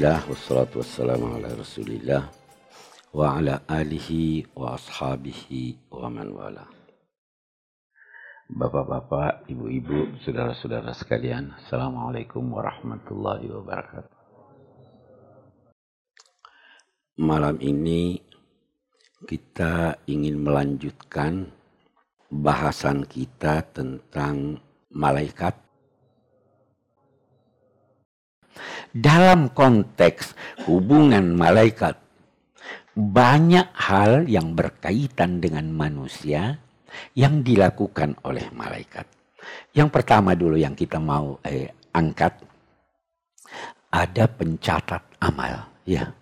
Alhamdulillah wassalatu wassalamu ala Rasulillah wa ala alihi wa ashabihi wa man wala. Bapak-bapak, ibu-ibu, saudara-saudara sekalian, Assalamualaikum warahmatullahi wabarakatuh. Malam ini kita ingin melanjutkan bahasan kita tentang malaikat dalam konteks hubungan malaikat banyak hal yang berkaitan dengan manusia yang dilakukan oleh malaikat. Yang pertama dulu yang kita mau eh, angkat ada pencatat amal, ya.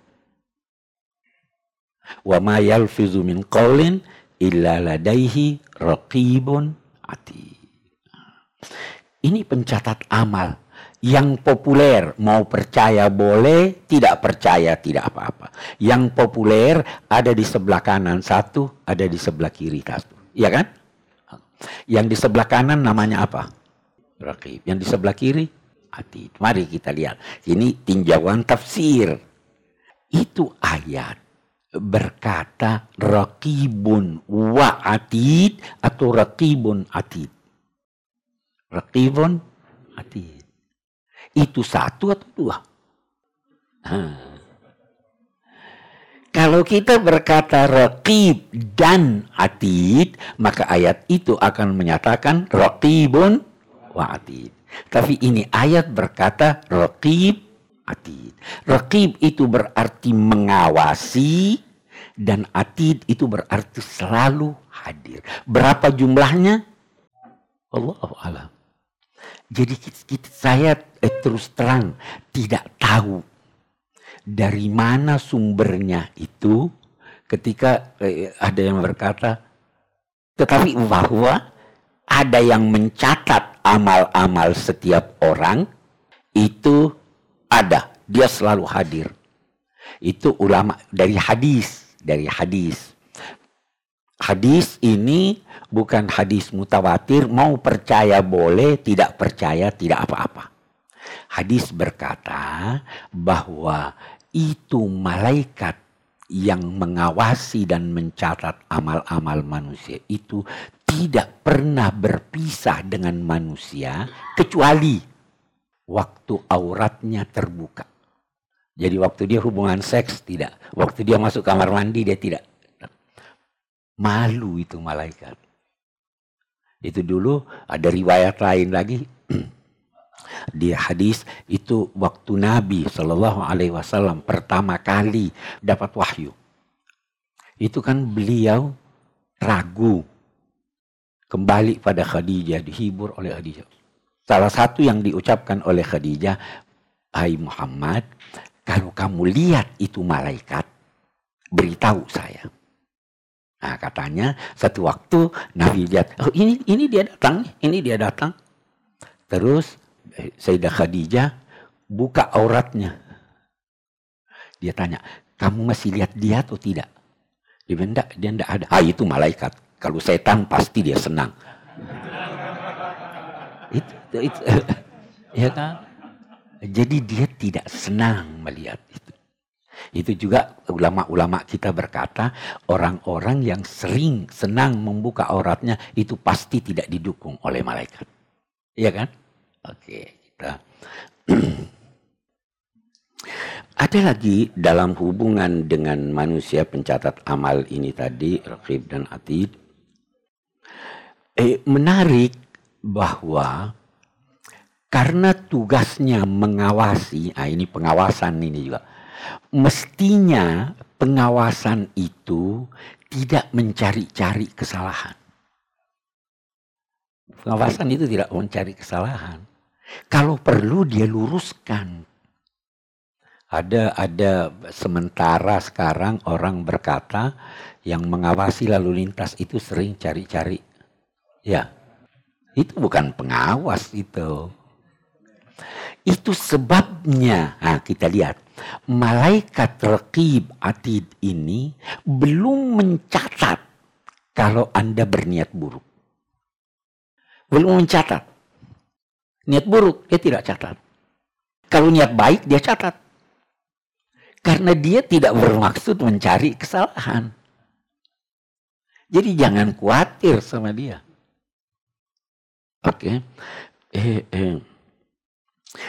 Wa ma yalfizu min qawlin illa ladaihi raqibun ati. Ini pencatat amal yang populer mau percaya boleh, tidak percaya tidak apa-apa. Yang populer ada di sebelah kanan satu, ada di sebelah kiri satu. Iya kan? Yang di sebelah kanan namanya apa? Rakib. Yang di sebelah kiri atid. Mari kita lihat. Ini tinjauan tafsir. Itu ayat berkata rakibun wa atid atau rakibun atid. Rakibun atid. Itu satu atau dua? Kalau kita berkata raqib dan atid, maka ayat itu akan menyatakan raqibun wa atid. Tapi ini ayat berkata raqib atid. Raqib itu berarti mengawasi dan atid itu berarti selalu hadir. Berapa jumlahnya? Allah alam. Jadi saya eh, terus terang tidak tahu dari mana sumbernya itu ketika eh, ada yang berkata tetapi bahwa ada yang mencatat amal-amal setiap orang itu ada dia selalu hadir. Itu ulama dari hadis dari hadis hadis ini bukan hadis mutawatir, mau percaya boleh, tidak percaya tidak apa-apa. Hadis berkata bahwa itu malaikat yang mengawasi dan mencatat amal-amal manusia itu tidak pernah berpisah dengan manusia kecuali waktu auratnya terbuka. Jadi waktu dia hubungan seks tidak, waktu dia masuk kamar mandi dia tidak. Malu itu malaikat. Itu dulu ada riwayat lain lagi di hadis itu waktu Nabi Shallallahu Alaihi Wasallam pertama kali dapat wahyu. Itu kan beliau ragu kembali pada Khadijah dihibur oleh Khadijah. Salah satu yang diucapkan oleh Khadijah, Hai Muhammad, kalau kamu lihat itu malaikat, beritahu saya. Nah katanya satu waktu Nabi lihat, oh ini ini dia datang, ini dia datang. Terus eh, Sayyidah Khadijah buka auratnya. Dia tanya, kamu masih lihat dia atau tidak? Dia bilang, dia enggak ada. Ah itu malaikat. Kalau setan pasti dia senang. itu, itu, ya kan? Jadi dia tidak senang melihat itu. Itu juga ulama-ulama kita berkata orang-orang yang sering senang membuka auratnya itu pasti tidak didukung oleh malaikat. Iya kan? Oke, kita Ada lagi dalam hubungan dengan manusia pencatat amal ini tadi, Rakib dan Atid. Eh, menarik bahwa karena tugasnya mengawasi, ah ini pengawasan ini juga mestinya pengawasan itu tidak mencari-cari kesalahan. Pengawasan itu tidak mencari kesalahan. Kalau perlu dia luruskan. Ada ada sementara sekarang orang berkata yang mengawasi lalu lintas itu sering cari-cari. Ya. Itu bukan pengawas itu. Itu sebabnya. Nah, kita lihat malaikat rekib atid ini belum mencatat kalau Anda berniat buruk. Belum mencatat. Niat buruk, dia tidak catat. Kalau niat baik, dia catat. Karena dia tidak bermaksud mencari kesalahan. Jadi jangan khawatir sama dia. Oke. Okay. Eh, eh.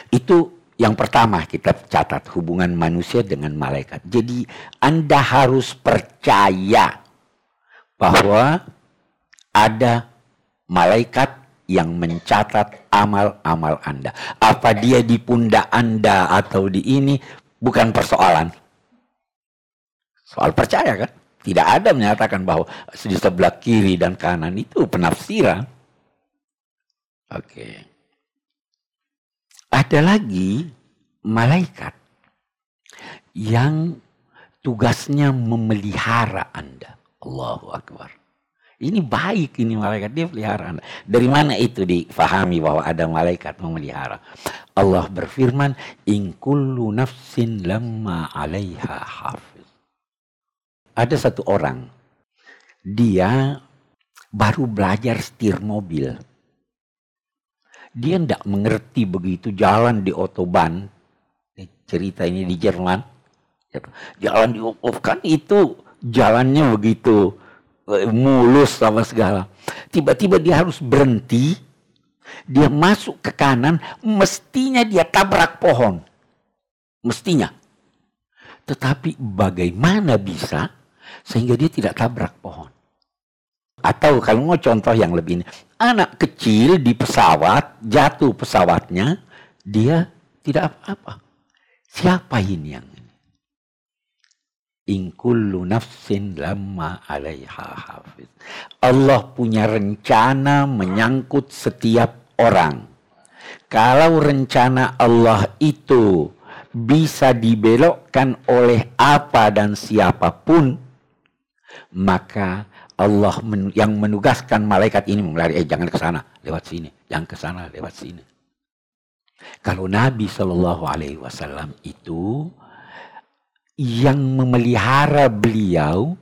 Itu yang pertama kita catat hubungan manusia dengan malaikat. Jadi Anda harus percaya bahwa ada malaikat yang mencatat amal-amal Anda. Apa dia di pundak Anda atau di ini bukan persoalan. Soal percaya kan? Tidak ada menyatakan bahwa di sebelah kiri dan kanan itu penafsiran. Oke. Ada lagi malaikat yang tugasnya memelihara Anda. Allahu Akbar. Ini baik ini malaikat dia pelihara Anda. Dari mana itu difahami bahwa ada malaikat memelihara? Allah berfirman, "In kullu nafsin lamma 'alaiha hafiz." Ada satu orang dia baru belajar setir mobil dia tidak mengerti begitu jalan di otoban. Cerita ini di Jerman. Jalan di kan itu jalannya begitu eh, mulus sama segala. Tiba-tiba dia harus berhenti. Dia masuk ke kanan, mestinya dia tabrak pohon. Mestinya. Tetapi bagaimana bisa sehingga dia tidak tabrak pohon? Atau kalau mau contoh yang lebih ini, anak kecil di pesawat, jatuh pesawatnya, dia tidak apa-apa. Siapa ini yang ini? In kullu nafsin lamma alaiha hafiz. Allah punya rencana menyangkut setiap orang. Kalau rencana Allah itu bisa dibelokkan oleh apa dan siapa pun, maka Allah men, yang menugaskan malaikat ini melari, eh jangan ke sana, lewat sini, jangan ke sana, lewat sini. Kalau Nabi Shallallahu Alaihi Wasallam itu yang memelihara beliau,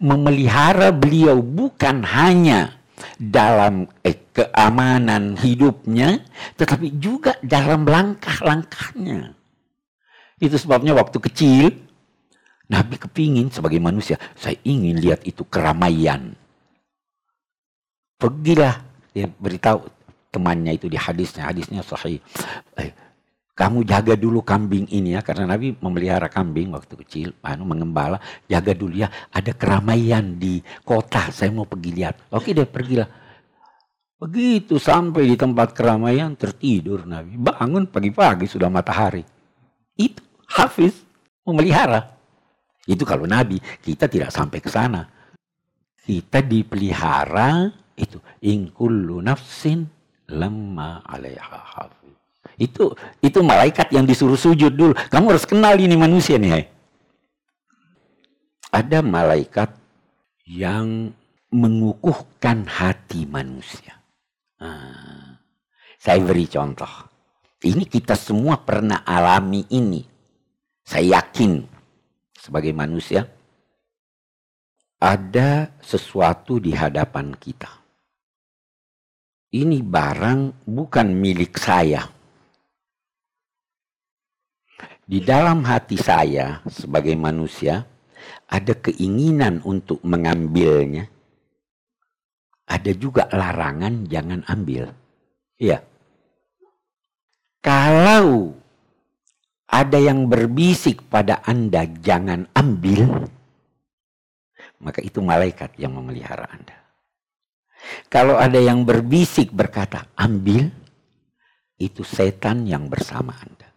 memelihara beliau bukan hanya dalam eh, keamanan hidupnya, tetapi juga dalam langkah-langkahnya. Itu sebabnya waktu kecil Nabi kepingin sebagai manusia, saya ingin lihat itu keramaian. Pergilah, dia beritahu temannya itu di hadisnya, hadisnya sahih. Eh, kamu jaga dulu kambing ini ya, karena Nabi memelihara kambing waktu kecil, anu mengembala, jaga dulu ya, ada keramaian di kota, saya mau pergi lihat. Oke deh, pergilah. Begitu sampai di tempat keramaian tertidur Nabi. Bangun pagi-pagi sudah matahari. Itu Hafiz memelihara. Itu kalau Nabi, kita tidak sampai ke sana. Kita dipelihara itu in kullu nafsin lamma 'alaiha hafiz. Itu itu malaikat yang disuruh sujud dulu. Kamu harus kenal ini manusia nih. Ada malaikat yang mengukuhkan hati manusia. Nah, saya beri contoh. Ini kita semua pernah alami ini. Saya yakin sebagai manusia, ada sesuatu di hadapan kita. Ini barang bukan milik saya. Di dalam hati saya sebagai manusia ada keinginan untuk mengambilnya. Ada juga larangan jangan ambil. Iya. Kalau ada yang berbisik pada Anda, jangan ambil, maka itu malaikat yang memelihara Anda. Kalau ada yang berbisik berkata, ambil, itu setan yang bersama Anda.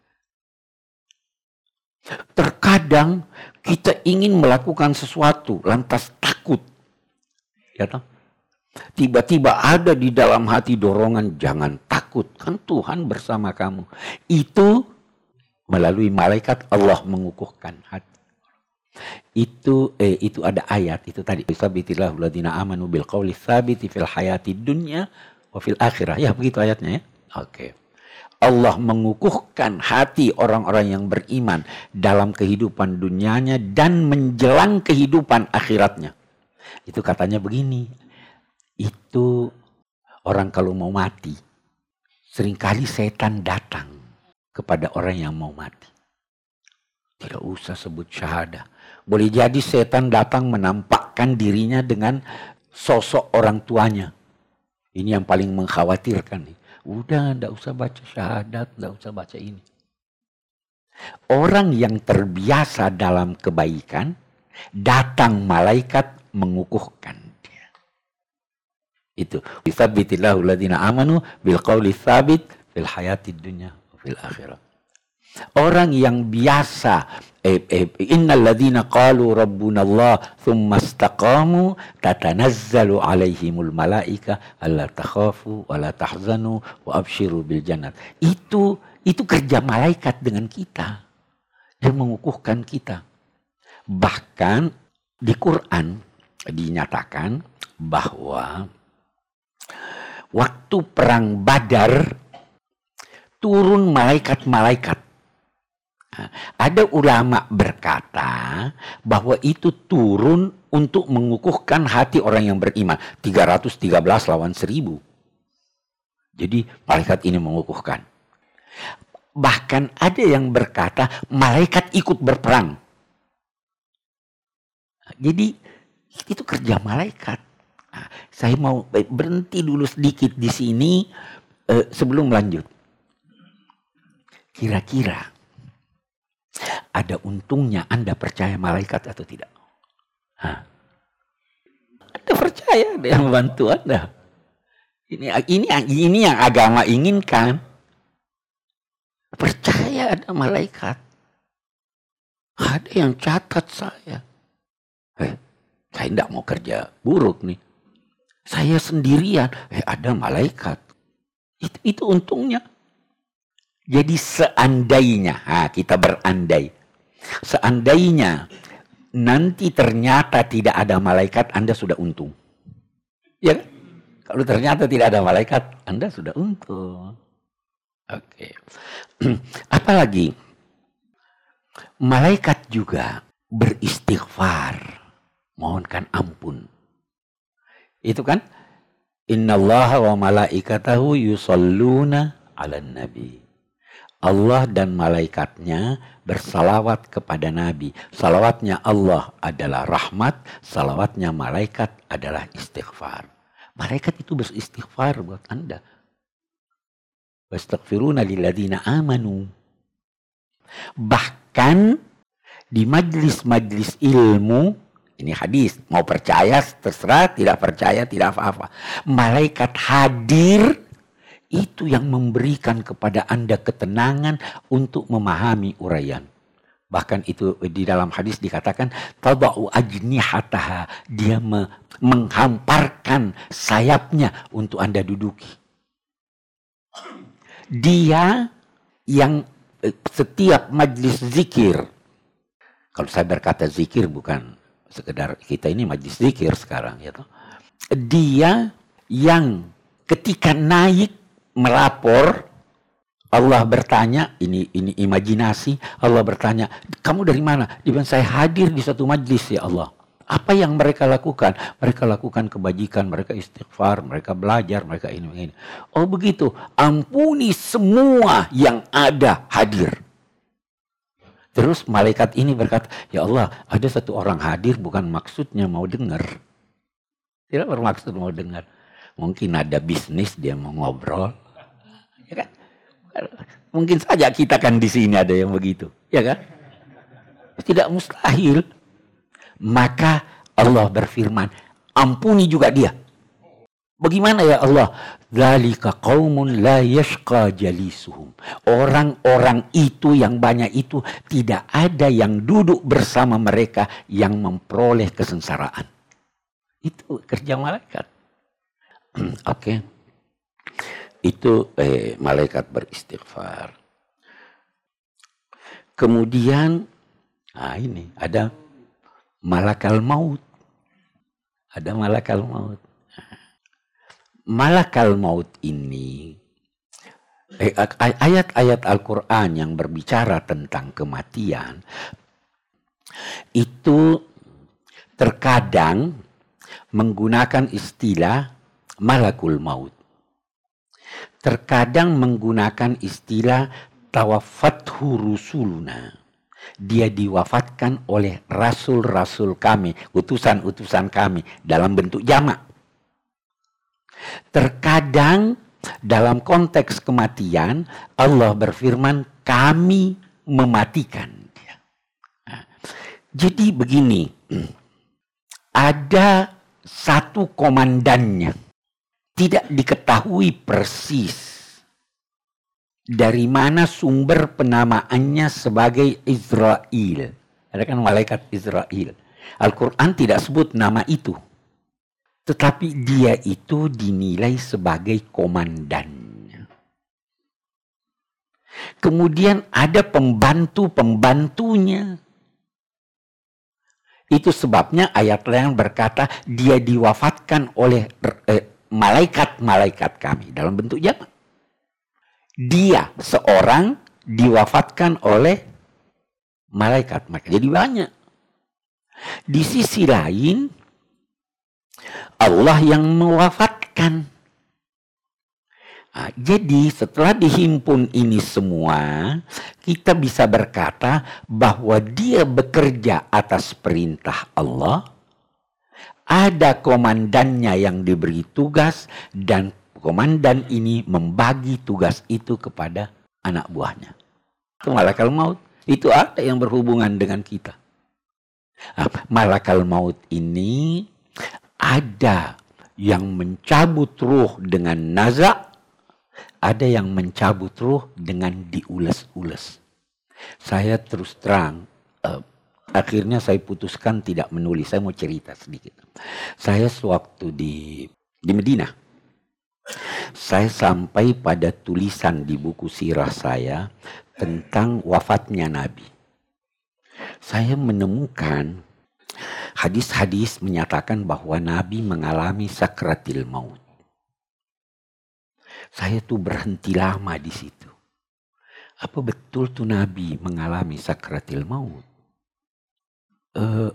Terkadang kita ingin melakukan sesuatu, lantas takut. Ya? Tiba-tiba ada di dalam hati dorongan, jangan takut, kan Tuhan bersama kamu. Itu melalui malaikat Allah mengukuhkan hati. Itu eh, itu ada ayat itu tadi sabitillahu ladina amanu bil qawli tsabiti fil hayati dunya wa fil akhirah. Ya begitu ayatnya ya. Oke. Allah mengukuhkan hati orang-orang yang beriman dalam kehidupan dunianya dan menjelang kehidupan akhiratnya. Itu katanya begini. Itu orang kalau mau mati, sering kali setan datang kepada orang yang mau mati. Tidak usah sebut syahadah. Boleh jadi setan datang menampakkan dirinya dengan sosok orang tuanya. Ini yang paling mengkhawatirkan nih. Udah, ndak usah baca syahadat, ndak usah baca ini. Orang yang terbiasa dalam kebaikan, datang malaikat mengukuhkan dia. Itu. Bisabbitillahu ladina amanu bil thabit fil hayatid dunya fil akhirat. Orang yang biasa eh, eh, innal ladina qalu rabbuna Allah thumma istaqamu tatanazzalu alaihimul malaika alla takhafu wa la tahzanu wa abshiru bil jannat. Itu itu kerja malaikat dengan kita. Dia mengukuhkan kita. Bahkan di Quran dinyatakan bahwa waktu perang Badar turun malaikat-malaikat ada ulama berkata bahwa itu turun untuk mengukuhkan hati orang yang beriman. 313 lawan 1000. Jadi malaikat ini mengukuhkan. Bahkan ada yang berkata malaikat ikut berperang. Jadi itu kerja malaikat. Nah, saya mau berhenti dulu sedikit di sini eh, sebelum lanjut. Kira-kira ada untungnya Anda percaya malaikat atau tidak? Hah? Anda percaya ada yang membantu Anda. Ini ini ini yang agama inginkan. Percaya ada malaikat. Ada yang catat saya. Eh, saya tidak mau kerja buruk nih. Saya sendirian. Eh, ada malaikat. Itu, itu untungnya. Jadi seandainya, ha, kita berandai, seandainya nanti ternyata tidak ada malaikat, Anda sudah untung. Ya kan? Kalau ternyata tidak ada malaikat, Anda sudah untung. Oke. Apalagi, malaikat juga beristighfar, mohonkan ampun. Itu kan, Inna Allah wa malaikatahu yusalluna ala nabi. Allah dan malaikatnya bersalawat kepada Nabi. Salawatnya Allah adalah rahmat, salawatnya malaikat adalah istighfar. Malaikat itu beristighfar buat Anda. Wastaghfiruna lilladina amanu. Bahkan di majlis-majlis ilmu, ini hadis, mau percaya terserah, tidak percaya tidak apa-apa. Malaikat hadir itu yang memberikan kepada Anda ketenangan untuk memahami uraian. Bahkan itu di dalam hadis dikatakan tadau ajnihataha dia me menghamparkan sayapnya untuk Anda duduki. Dia yang eh, setiap majlis zikir kalau saya berkata zikir bukan sekedar kita ini majlis zikir sekarang ya toh. Dia yang ketika naik melapor Allah bertanya, ini ini imajinasi, Allah bertanya, kamu dari mana? Dia bilang, saya hadir di satu majlis ya Allah. Apa yang mereka lakukan? Mereka lakukan kebajikan, mereka istighfar, mereka belajar, mereka ini, ini. Oh begitu, ampuni semua yang ada hadir. Terus malaikat ini berkata, ya Allah, ada satu orang hadir bukan maksudnya mau dengar. Tidak bermaksud mau dengar. Mungkin ada bisnis dia mau ngobrol Ya kan? Mungkin saja kita kan di sini ada yang begitu, ya kan? Tidak mustahil. Maka Allah berfirman, ampuni juga dia. Bagaimana ya Allah? Zalika qaumun la yashqa jalisuhum. Orang-orang itu yang banyak itu tidak ada yang duduk bersama mereka yang memperoleh kesengsaraan. Itu kerja malaikat. Oke. okay itu eh, malaikat beristighfar. Kemudian, ah ini ada malakal maut. Ada malakal maut. Malakal maut ini eh, ayat-ayat Al-Quran yang berbicara tentang kematian itu terkadang menggunakan istilah malakul maut terkadang menggunakan istilah tawafathu rusuluna. dia diwafatkan oleh rasul-rasul kami, utusan-utusan kami dalam bentuk jamak. Terkadang dalam konteks kematian Allah berfirman kami mematikan dia. Nah, jadi begini, ada satu komandannya tidak diketahui persis dari mana sumber penamaannya sebagai Israel. Ada kan malaikat Israel. Al-Quran tidak sebut nama itu. Tetapi dia itu dinilai sebagai komandannya. Kemudian ada pembantu-pembantunya. Itu sebabnya ayat lain berkata dia diwafatkan oleh eh, malaikat-malaikat kami dalam bentuk jamak dia seorang diwafatkan oleh malaikat. Maka jadi banyak. Di sisi lain, Allah yang mewafatkan. Nah, jadi setelah dihimpun ini semua, kita bisa berkata bahwa dia bekerja atas perintah Allah. Ada komandannya yang diberi tugas dan komandan ini membagi tugas itu kepada anak buahnya. Itu malakal maut. Itu ada yang berhubungan dengan kita. Malakal maut ini ada yang mencabut ruh dengan nazak, ada yang mencabut ruh dengan diules-ules. Saya terus terang, uh, akhirnya saya putuskan tidak menulis. Saya mau cerita sedikit. Saya sewaktu di di Medina, saya sampai pada tulisan di buku sirah saya tentang wafatnya Nabi. Saya menemukan hadis-hadis menyatakan bahwa Nabi mengalami sakratil maut. Saya tuh berhenti lama di situ. Apa betul tuh Nabi mengalami sakratil maut? Uh,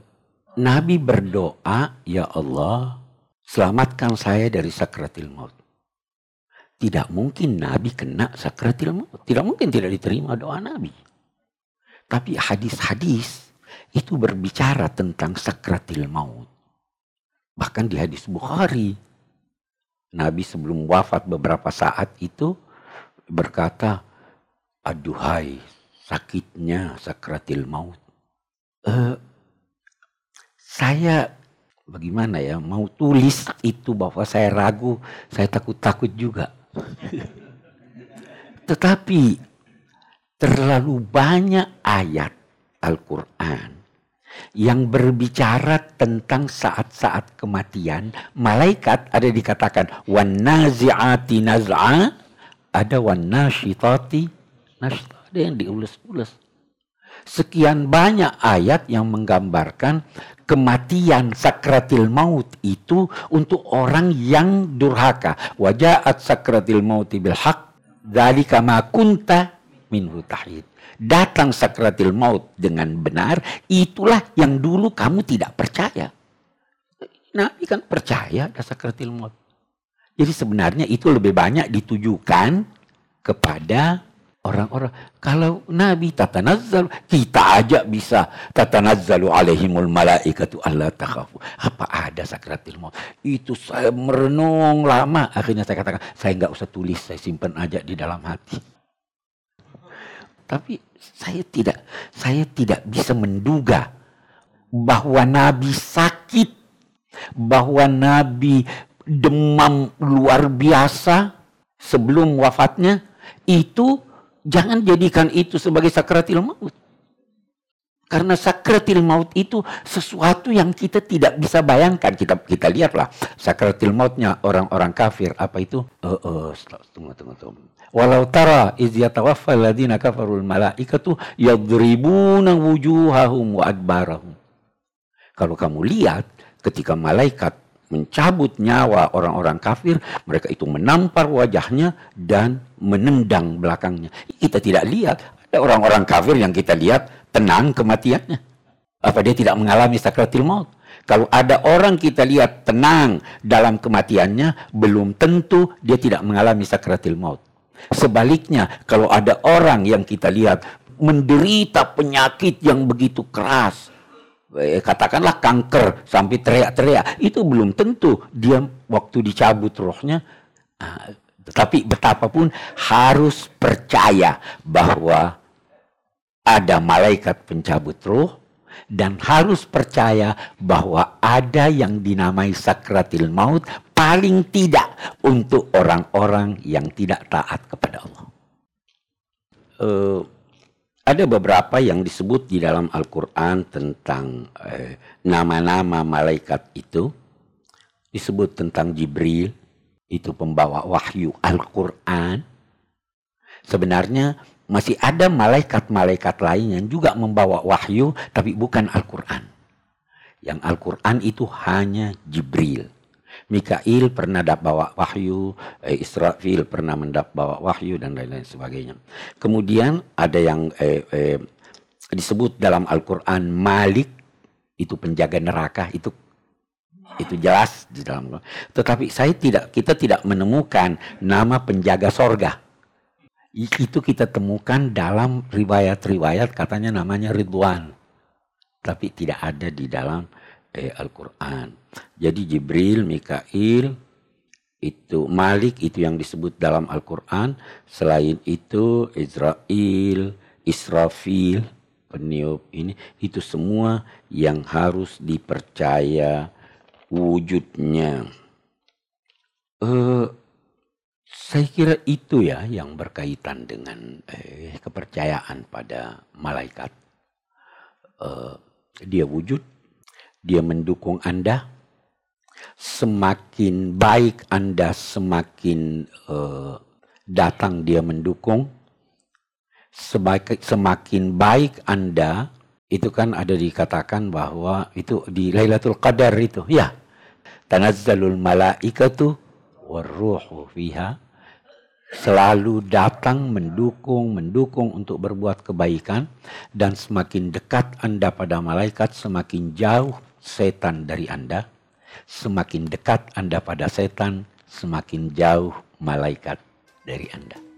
Nabi berdoa, ya Allah, selamatkan saya dari sakratil maut. Tidak mungkin Nabi kena sakratil maut. Tidak mungkin tidak diterima doa Nabi. Tapi hadis-hadis itu berbicara tentang sakratil maut. Bahkan di hadis Bukhari. Nabi sebelum wafat beberapa saat itu berkata, Aduhai sakitnya sakratil maut. Uh, saya bagaimana ya mau tulis itu bahwa saya ragu, saya takut-takut juga. Tetapi terlalu banyak ayat Al-Quran yang berbicara tentang saat-saat kematian. Malaikat ada dikatakan wan nazi'ati naz'a, ada wan nasyitati ada yang diulas-ulas. Sekian banyak ayat yang menggambarkan kematian sakratil maut itu untuk orang yang durhaka. Wajahat sakratil maut bil haq dzalika ma kunta minhu tahid. Datang sakratil maut dengan benar, itulah yang dulu kamu tidak percaya. Nabi kan percaya ada sakratil maut. Jadi sebenarnya itu lebih banyak ditujukan kepada orang-orang. Kalau Nabi tatanazzalu, kita aja bisa tatanazzalu alaihimul malaikatu Allah takhafu. Apa ada sakratil maut? Itu saya merenung lama. Akhirnya saya katakan, saya nggak usah tulis, saya simpan aja di dalam hati. Tapi saya tidak, saya tidak bisa menduga bahwa Nabi sakit, bahwa Nabi demam luar biasa sebelum wafatnya itu Jangan jadikan itu sebagai sakratil maut. Karena sakratil maut itu sesuatu yang kita tidak bisa bayangkan. Kita kita lihatlah sakratil mautnya orang-orang kafir apa itu? Uh, uh, tunggu tunggu tunggu. Walau tara iz yatawaffa alladziina kafarul malaikatu yadribuna wujuhahum wa adbarahum. Kalau kamu lihat ketika malaikat mencabut nyawa orang-orang kafir, mereka itu menampar wajahnya dan menendang belakangnya. Kita tidak lihat ada orang-orang kafir yang kita lihat tenang kematiannya. Apa dia tidak mengalami sakratil maut? Kalau ada orang kita lihat tenang dalam kematiannya, belum tentu dia tidak mengalami sakratil maut. Sebaliknya, kalau ada orang yang kita lihat menderita penyakit yang begitu keras. Eh, katakanlah kanker sampai teriak-teriak. Itu belum tentu dia waktu dicabut rohnya. Tetapi betapapun harus percaya bahwa ada malaikat pencabut roh dan harus percaya bahwa ada yang dinamai sakratil maut paling tidak untuk orang-orang yang tidak taat kepada Allah. Uh, ada beberapa yang disebut di dalam Al-Quran tentang eh, nama-nama malaikat itu. Disebut tentang Jibril, itu pembawa wahyu Al-Quran. Sebenarnya masih ada malaikat-malaikat lain yang juga membawa wahyu, tapi bukan Al-Quran. Yang Al-Quran itu hanya Jibril. Mikail pernah dapat bawa wahyu, eh, Israfil pernah mendapat bawa wahyu dan lain-lain sebagainya. Kemudian ada yang eh, eh, disebut dalam Al-Qur'an Malik itu penjaga neraka itu itu jelas di dalam tetapi saya tidak kita tidak menemukan nama penjaga sorga. Itu kita temukan dalam riwayat-riwayat katanya namanya Ridwan. Tapi tidak ada di dalam eh, Al-Quran. Jadi Jibril, Mikail, itu Malik itu yang disebut dalam Al-Quran. Selain itu Israel, Israfil, peniup ini, itu semua yang harus dipercaya wujudnya. Uh, saya kira itu ya yang berkaitan dengan eh, kepercayaan pada malaikat. Uh, dia wujud, dia mendukung Anda. Semakin baik Anda, semakin uh, datang dia mendukung. Semakin, semakin baik Anda, itu kan ada dikatakan bahwa itu di Lailatul Qadar itu. Ya, tanazzalul malaikatu warruhu fiha selalu datang mendukung, mendukung untuk berbuat kebaikan dan semakin dekat Anda pada malaikat, semakin jauh setan dari Anda, semakin dekat Anda pada setan, semakin jauh malaikat dari Anda.